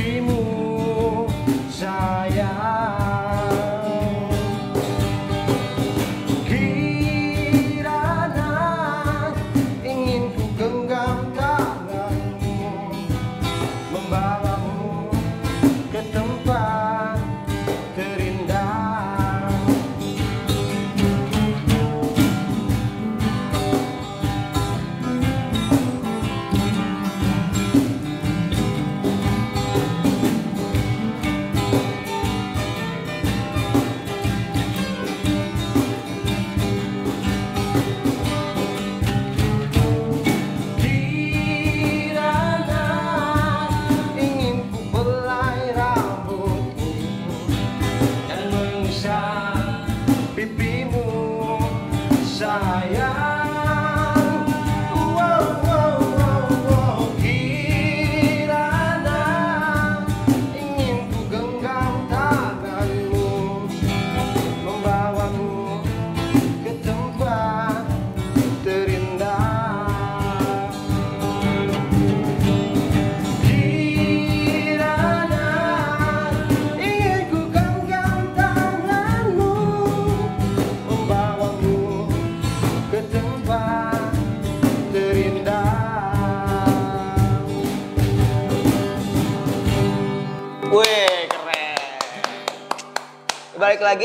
primo.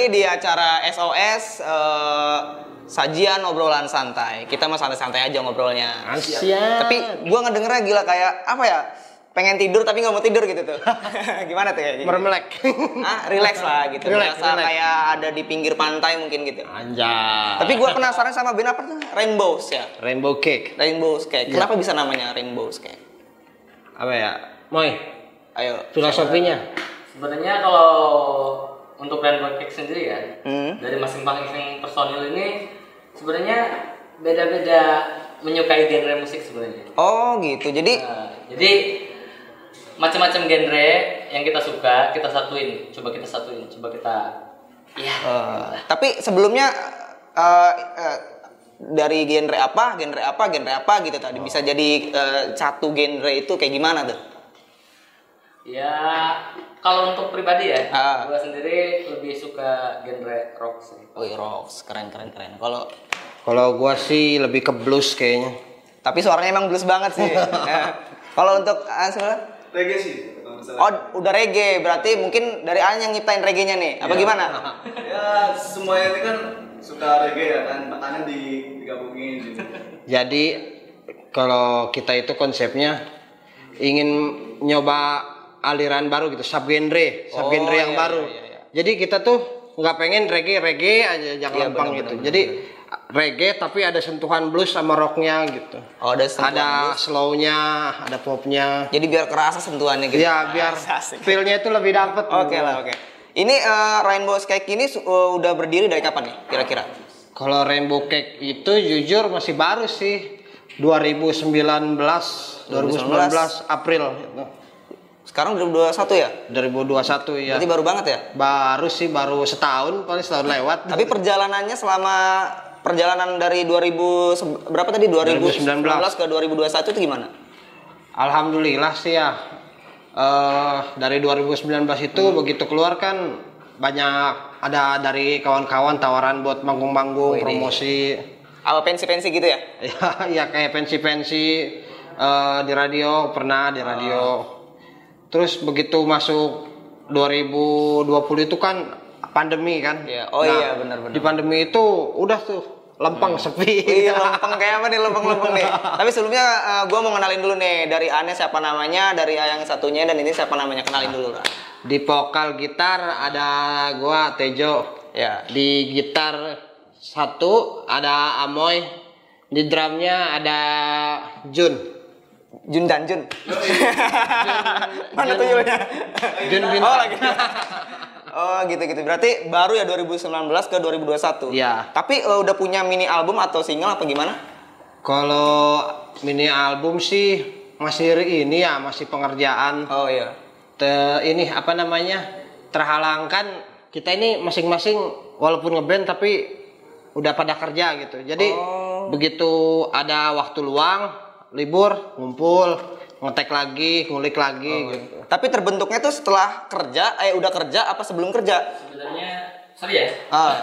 Di acara SOS eh, sajian obrolan santai. Kita mah santai-santai aja ngobrolnya. Asyik. Tapi gua ngedengernya gila kayak apa ya? Pengen tidur tapi nggak mau tidur gitu tuh. Gimana tuh ya? Mermelek Ah, relax lah gitu. Relax, Berasa relax. kayak ada di pinggir pantai mungkin gitu. Anjay Tapi gua penasaran sama band apa tuh? Rainbows ya. Rainbow Cake Rainbows Cake. Iya. Kenapa bisa namanya Rainbows Cake? Apa ya? Moy, Ayo. filosofinya Sebenarnya kalau untuk Rainbow Cake sendiri ya, Hmm. dari masing-masing personil ini sebenarnya beda-beda menyukai genre musik sebenarnya. Oh gitu. Jadi Nah, jadi macam-macam genre yang kita suka kita satuin, coba kita satuin, coba kita ya. Eh, tapi sebelumnya eh, eh, dari genre apa, genre apa, genre apa gitu tadi bisa jadi eh, satu genre itu kayak gimana tuh? Ya kalau untuk pribadi ya, Ah. gua sendiri lebih suka genre rock sih. Oh rocks, keren keren keren. Kalau Kalau gua sih lebih ke blues kayaknya tapi suaranya emang blues banget sih. Eh, Kalau untuk ah, sebenarnya? reggae sih. Oh udah reggae, berarti mungkin dari An yang nyiptain reggae-nya nih, apa Iya. gimana? ya semuanya ini kan suka reggae ya kan makanya di, digabungin gitu Jadi kalau kita itu konsepnya ingin nyoba aliran baru gitu, subgenre, subgenre Oh, yang iya, baru. iya, iya. Jadi kita tuh nggak pengen reggae reggae aja jangan Iya, lempang gitu. benar, Jadi reggae tapi ada sentuhan blues sama rocknya gitu. Oh ada sentuhan ada blues. slownya, ada popnya. Jadi biar kerasa sentuhannya gitu. Ya biar feelnya itu lebih dapet. Oke lah, oke. Ini eh, Rainbow Cake ini eh, udah berdiri dari kapan nih kira-kira? Kalau Rainbow Cake itu jujur masih baru sih. 2019, 2019 April gitu. Sekarang 2021 ya? 2021 ya. Berarti baru banget ya? Baru sih baru setahun paling setahun lewat. Tapi perjalanannya selama perjalanan dari 2000 se- berapa tadi 2019 2019 ke 2021 itu gimana? Alhamdulillah sih ya. Eh dari 2019 itu Hmm. begitu keluar kan banyak ada dari kawan-kawan tawaran buat manggung-manggung, promosi. Apa pensi-pensi gitu ya? ya, ya kayak pensi-pensi eh, di radio pernah di radio. Terus begitu masuk 2020 itu kan pandemi kan. Iya. Oh iya, benar-benar. Di pandemi itu udah tuh lempeng sepi. Iya lempeng kayak apa nih lempeng-lempeng nih. Tapi sebelumnya gue mau kenalin dulu nih dari Ane siapa namanya, dari yang satunya dan ini siapa namanya kenalin dulu lah. Di vokal gitar ada gua Tejo. Ya. Di gitar satu ada Amoy, di drumnya ada Jun. Jun dan Jun. Mana tuyulnya? Jun Oh lagi. Oh gitu-gitu. Berarti baru ya 2019 ke 2021. Iya. Tapi eh, udah punya mini album atau single apa gimana? Kalau mini album sih masih ini ya, masih pengerjaan. Oh iya. Te- ini apa namanya? Terhalangkan kita ini masing-masing walaupun ngeband tapi udah pada kerja gitu. Jadi Oh. begitu ada waktu luang, libur, ngumpul, ngetek lagi, ngulik lagi Oh, gitu. Tapi terbentuknya tuh setelah kerja, eh udah kerja apa sebelum kerja? Sebenarnya sorry ya. Ah.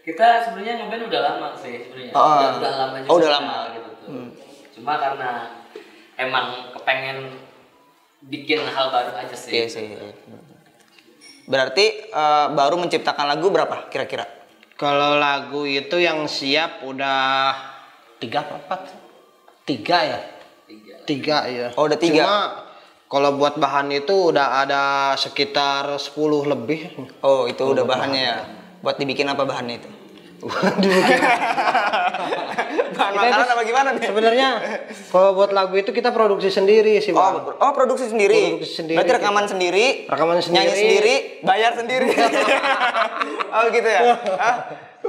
kita sebenarnya ngeband udah lama sih sebenarnya. Oh, udah, udah lama juga. oh, udah lama. gitu tuh. Cuma karena emang kepengen bikin hal baru aja sih. Iya sih. Berarti eh, baru menciptakan lagu berapa kira-kira? Kalau lagu itu yang siap udah tiga apa empat? Tiga ya? Tiga. Tiga ya. Oh, udah tiga. Cuma kalau buat bahan itu udah ada sekitar 10 lebih. Oh itu udah bahannya ya. Buat dibikin apa bahannya itu? Dibikin. Bahan Kita makanan itu apa gimana nih? Sebenarnya kalau buat lagu itu kita produksi sendiri sih, Oh, Bang. oh produksi sendiri. Produksi sendiri, Berarti rekaman gitu. sendiri, Rekaman nyanyi sendiri. sendiri, bayar sendiri. oh gitu ya? Hah?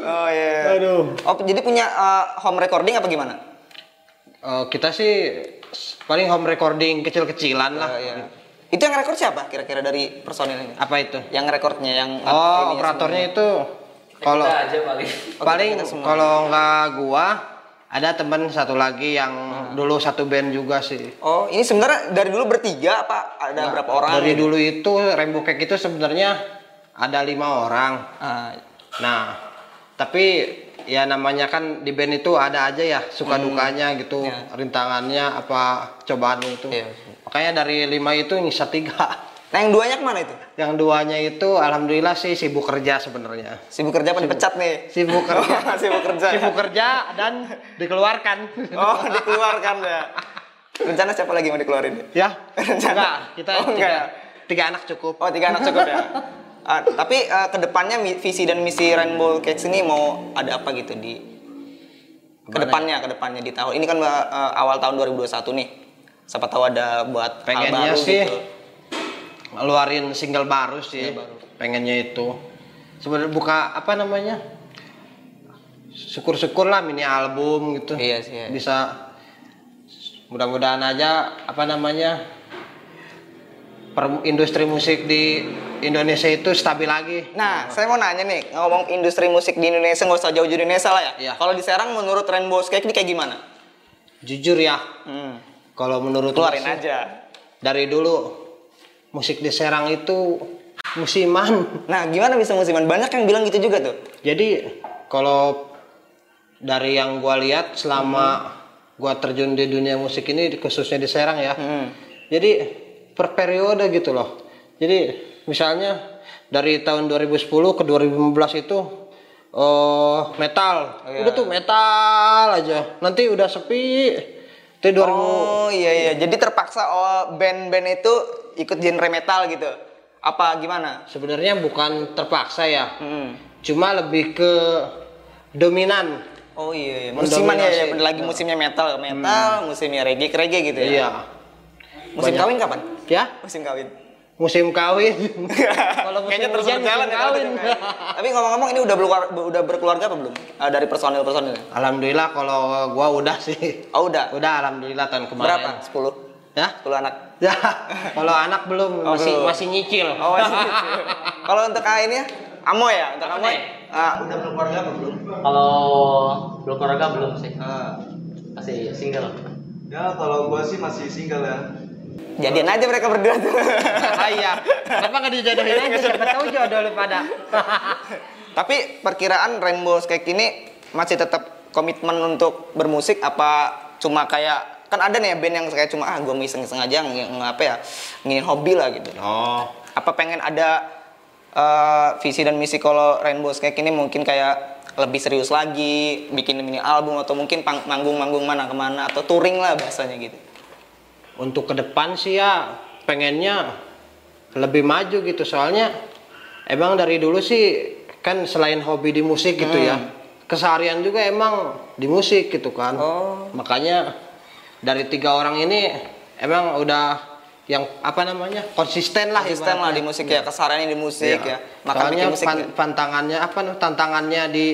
Oh iya. Aduh. Oh jadi punya eh, home recording apa gimana? Eh, kita sih paling home recording kecil-kecilan lah. Oh, iya. Itu yang rekord siapa kira-kira dari personil ini? Apa itu? Yang rekornya yang Oh, operatornya itu kalau kita aja paling. semua. kalau nggak gua ada teman satu lagi yang dulu satu band juga sih. Oh, ini sebenarnya dari dulu bertiga apa ada berapa orang? Nah, Dari gitu? dulu itu Rainbow Cake itu sebenarnya ada lima orang. Ah, Nah, tapi ya namanya kan di band itu ada aja ya suka dukanya gitu, Iya. rintangannya apa cobaan itu. Iya. Makanya dari lima itu nyisa tiga. Nah, yang duanya ke mana itu? Yang duanya itu alhamdulillah sih sibuk kerja sebenarnya. Sibuk kerja apa dipecat nih? Sibuk kerja. Sibuk kerja. sibuk kerja dan dikeluarkan. Oh, dikeluarkan ya. Rencana siapa lagi mau dikeluarin? ya? Rencana? Enggak, kita Oh, tiga, enggak ya? tiga anak cukup. Oh, tiga anak cukup ya. Ah, tapi eh, ke depannya visi dan misi Rainbow Cakes ini mau ada apa gitu di ke depannya, ke depannya di tahun ini kan eh, awal tahun 2021 nih. Siapa tahu ada buat hal Pengennya baru sih gitu. ngeluarin single baru sih. Pengennya itu. Sebenarnya buka apa namanya? Syukur-syukur lah mini album gitu. Iya sih, iya. Bisa mudah-mudahan aja apa namanya? Per- industri musik di Indonesia itu stabil lagi. Nah, saya mau nanya nih, ngomong industri musik di Indonesia nggak usah jauh-jauh di Indonesia lah ya. Iya. Kalau di Serang menurut Rainbow Cakes ini kayak gimana? Jujur ya, Hmm. kalau menurut Keluarin gua sih, aja. dari dulu musik di Serang itu musiman. Nah, gimana bisa musiman? Banyak yang bilang gitu juga tuh. Jadi kalau dari yang gua lihat selama gua terjun di dunia musik ini khususnya di Serang ya. Hmm. Jadi per periode gitu loh. Jadi misalnya dari tahun 2010 ke 2015 itu oh metal. iya. Udah tuh metal aja. Nanti udah sepi. Itu 2000 Oh iya iya, jadi terpaksa oh, band-band itu ikut genre metal gitu. Apa gimana? sebenarnya bukan terpaksa ya. Hmm. Cuma lebih ke dominan. Oh iya, iya. musiman ya, ya, lagi musimnya metal, metal, musimnya reggae, reggae gitu ya. Iya. Musim Banyak. kawin kapan? Ya, Musim kawin. musim kawin. Kalau musim Kayaknya terus hujan, berjalan musim ya, kawin. ya. Tapi ngomong-ngomong ini udah berkeluarga, udah berkeluarga apa belum? Eh, dari personil-personilnya? Alhamdulillah kalau gua udah sih. Oh udah. Udah alhamdulillah tahun kemarin. Berapa? 10? Ya? 10 anak. Ya, kalau anak belum Oh, masih belum. masih nyicil. Oh masih. Kalau untuk A ini ya? Amoy ya? Untuk Apa Amoy? nih? Ah, udah berkeluarga apa belum? Kalau belum keluarga belum sih. Ah. Masih single. Ya kalau gua sih masih single ya. Jadian aja mereka berdua tuh. ah iya. Kenapa nggak dijodohin aja? Siapa tahu jodoh lu pada. Tapi perkiraan Rainbow Cake ini masih tetap komitmen untuk bermusik apa cuma kayak kan ada nih ya band yang kayak cuma ah gue iseng-iseng aja ng- ng- apa ya nginin hobi lah gitu. oh. Apa pengen ada eh, visi dan misi kalau Rainbow Cake ini mungkin kayak lebih serius lagi bikin mini album atau mungkin manggung-manggung mana ke mana atau touring lah bahasanya gitu. Untuk ke depan sih ya pengennya lebih maju gitu soalnya emang dari dulu sih kan selain hobi di musik gitu ya keseharian juga emang di musik gitu kan Oh. makanya dari tiga orang ini emang udah yang apa namanya konsisten lah Konsisten lah di musik ya, kesehariannya di musik Iya. ya. Maka Soalnya bikin musik. pan- pantangannya apa nih, tantangannya di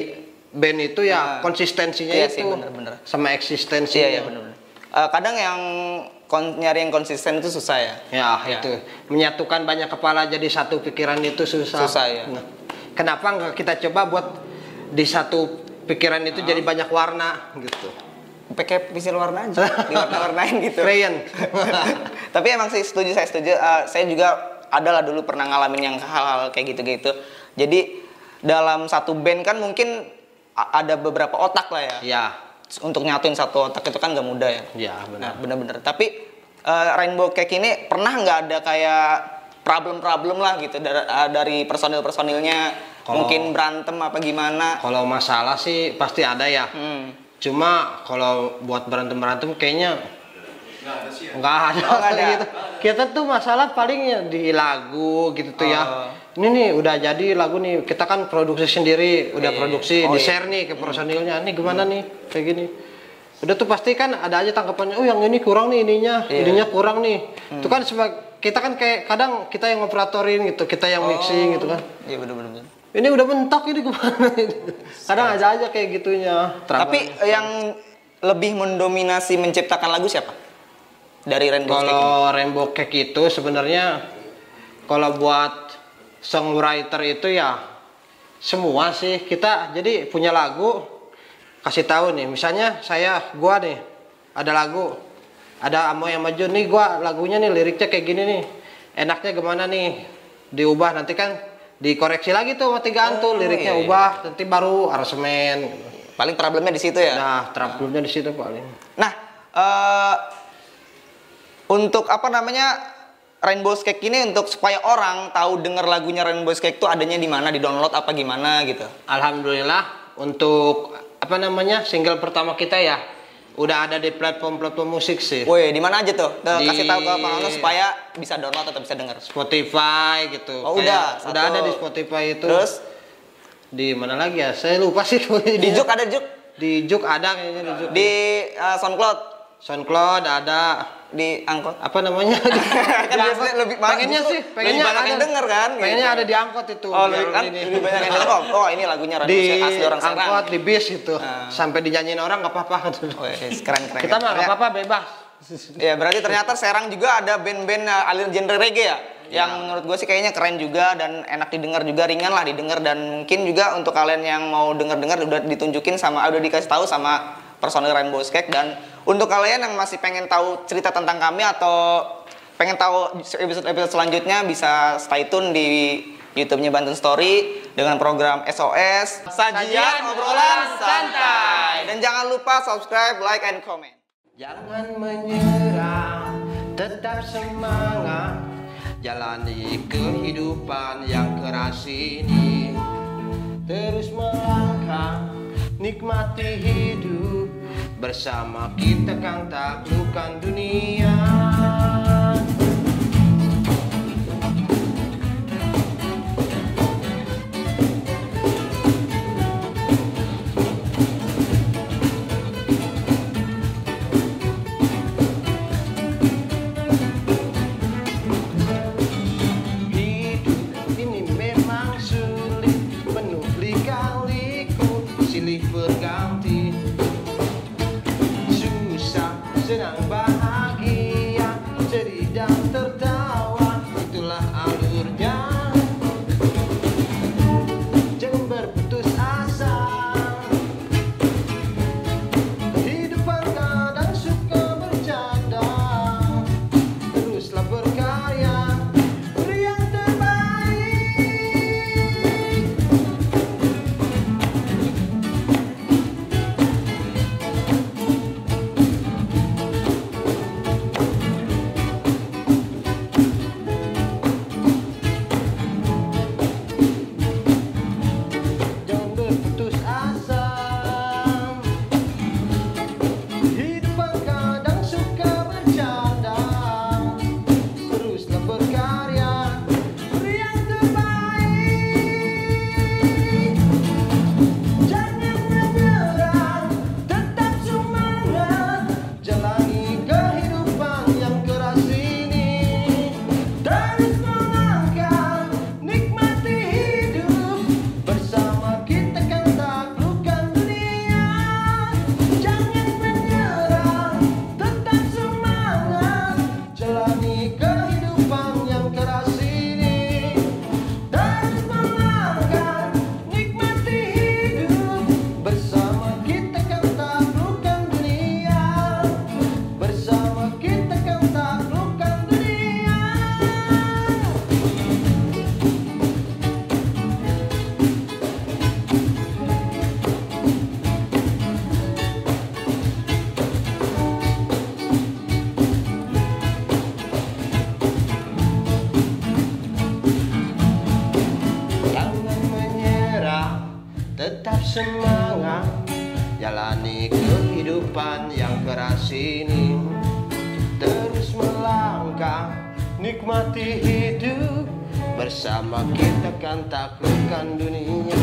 band itu ya Nah, konsistensinya iya itu sih, bener-bener. sama eksistensinya Iya, iya benar. kadang yang kon- nyari yang konsisten itu susah ya. Ya, Ya. itu menyatukan banyak kepala jadi satu pikiran itu susah. Susah, ya. Nah, kenapa nggak kita coba buat di satu pikiran itu jadi banyak warna gitu. Pakai pensil warna aja, diwarna-warnain gitu. Crayon. Tapi emang sih setuju saya setuju. Eh, saya juga adalah dulu pernah ngalamin yang hal-hal kayak gitu-gitu. Jadi dalam satu band kan mungkin ada beberapa otak lah ya. ya, Untuk nyatuin satu otak itu kan nggak mudah ya. ya Nah, benar. bener-bener. Tapi eh, Rainbow Cake ini pernah nggak ada kayak problem-problem lah gitu dari, eh, dari personil-personilnya mungkin berantem apa gimana? Kalau masalah sih pasti ada ya. Hmm. Cuma kalau buat berantem berantem kayaknya Nggak ada sih ya. nggak ada. Oh, nggak ada. gitu. Kita tuh masalah paling ya di lagu gitu tuh ya. Oh. Ini nih udah jadi lagu nih. Kita kan produksi sendiri, udah Iya. produksi, Oh, di iya. share nih ke personilnya. Nih gimana nih kayak gini. Udah tuh pasti kan ada aja tanggapannya. Oh yang ini kurang nih ininya, Iya. ininya kurang nih. Itu kan sebab kita kan kayak kadang kita yang ngoperatorin gitu, kita yang mixing gitu kan. Iya bener-bener. Ini udah mentok ini gimana? kadang ada aja kayak gitunya. Tapi yang lebih mendominasi menciptakan lagu siapa? Dari Rainbow Cake? Kalau Rainbow Cake itu sebenarnya kalau buat songwriter itu ya semua sih. Kita jadi punya lagu kasih tahu nih. Misalnya saya gua nih ada lagu. Ada Amo yang maju. Nih gua lagunya nih liriknya kayak gini nih. Enaknya gimana nih? Diubah nanti kan dikoreksi lagi tuh sama tigaan tuh Oh, liriknya iya, iya. ubah nanti baru aransemen Paling problemnya di situ ya. nah trouble-nya di situ paling. Nah, eh, untuk apa namanya Rainbow Cake ini untuk supaya orang tahu denger lagunya Rainbow Cake itu adanya di mana, di download apa gimana gitu. Alhamdulillah untuk apa namanya single pertama kita ya udah ada di platform-platform musik sih. Woi, di mana aja tuh? Tuh, Di- Kasih tahu ke penonton supaya bisa download atau bisa denger. Spotify gitu. Oh, Kayak udah, udah satu. ada di Spotify itu. Terus di mana lagi ya? Saya lupa sih. di Juk ada Juk, Di Juk ada kayaknya di Juk. di eh, SoundCloud, SoundCloud ada di Angkot. apa namanya? Kan Di biasanya angkot. lebih- pengennya sih, lebih pengennya banyak ada yang denger kan, Pengennya gitu. ada di angkot itu. Oh, lebih kan ini. lebih banyak yang denger. Oh, oh, ini lagunya Rainbow di asli orang Serang. angkot di bis gitu. Ah. Sampai dinyanyiin orang nggak apa-apa. Wih, keren keren. Kita mah nggak Ya. apa-apa bebas. Ya berarti ternyata Serang juga ada band-band uh, aliran genre reggae ya yang menurut gue sih kayaknya keren juga dan enak didengar juga ringan lah didengar dan mungkin juga untuk kalian yang mau denger-dengar udah ditunjukin sama udah dikasih tahu sama personil Rainbow Cake dan untuk kalian yang masih pengen tahu cerita tentang kami atau pengen tahu episode-episode selanjutnya bisa stay tune di YouTube-nya Banten Story dengan program SOS Sajian Obrolan Santai. Dan jangan lupa subscribe, like, and comment. Jangan menyerah, tetap semangat. Jalani kehidupan yang keras ini. Terus melangkah, nikmati hidup Bersama kita kan taklukkan dunia semangat Jalani kehidupan yang keras ini. Terus melangkah Nikmati hidup. Bersama kita kan taklukkan dunia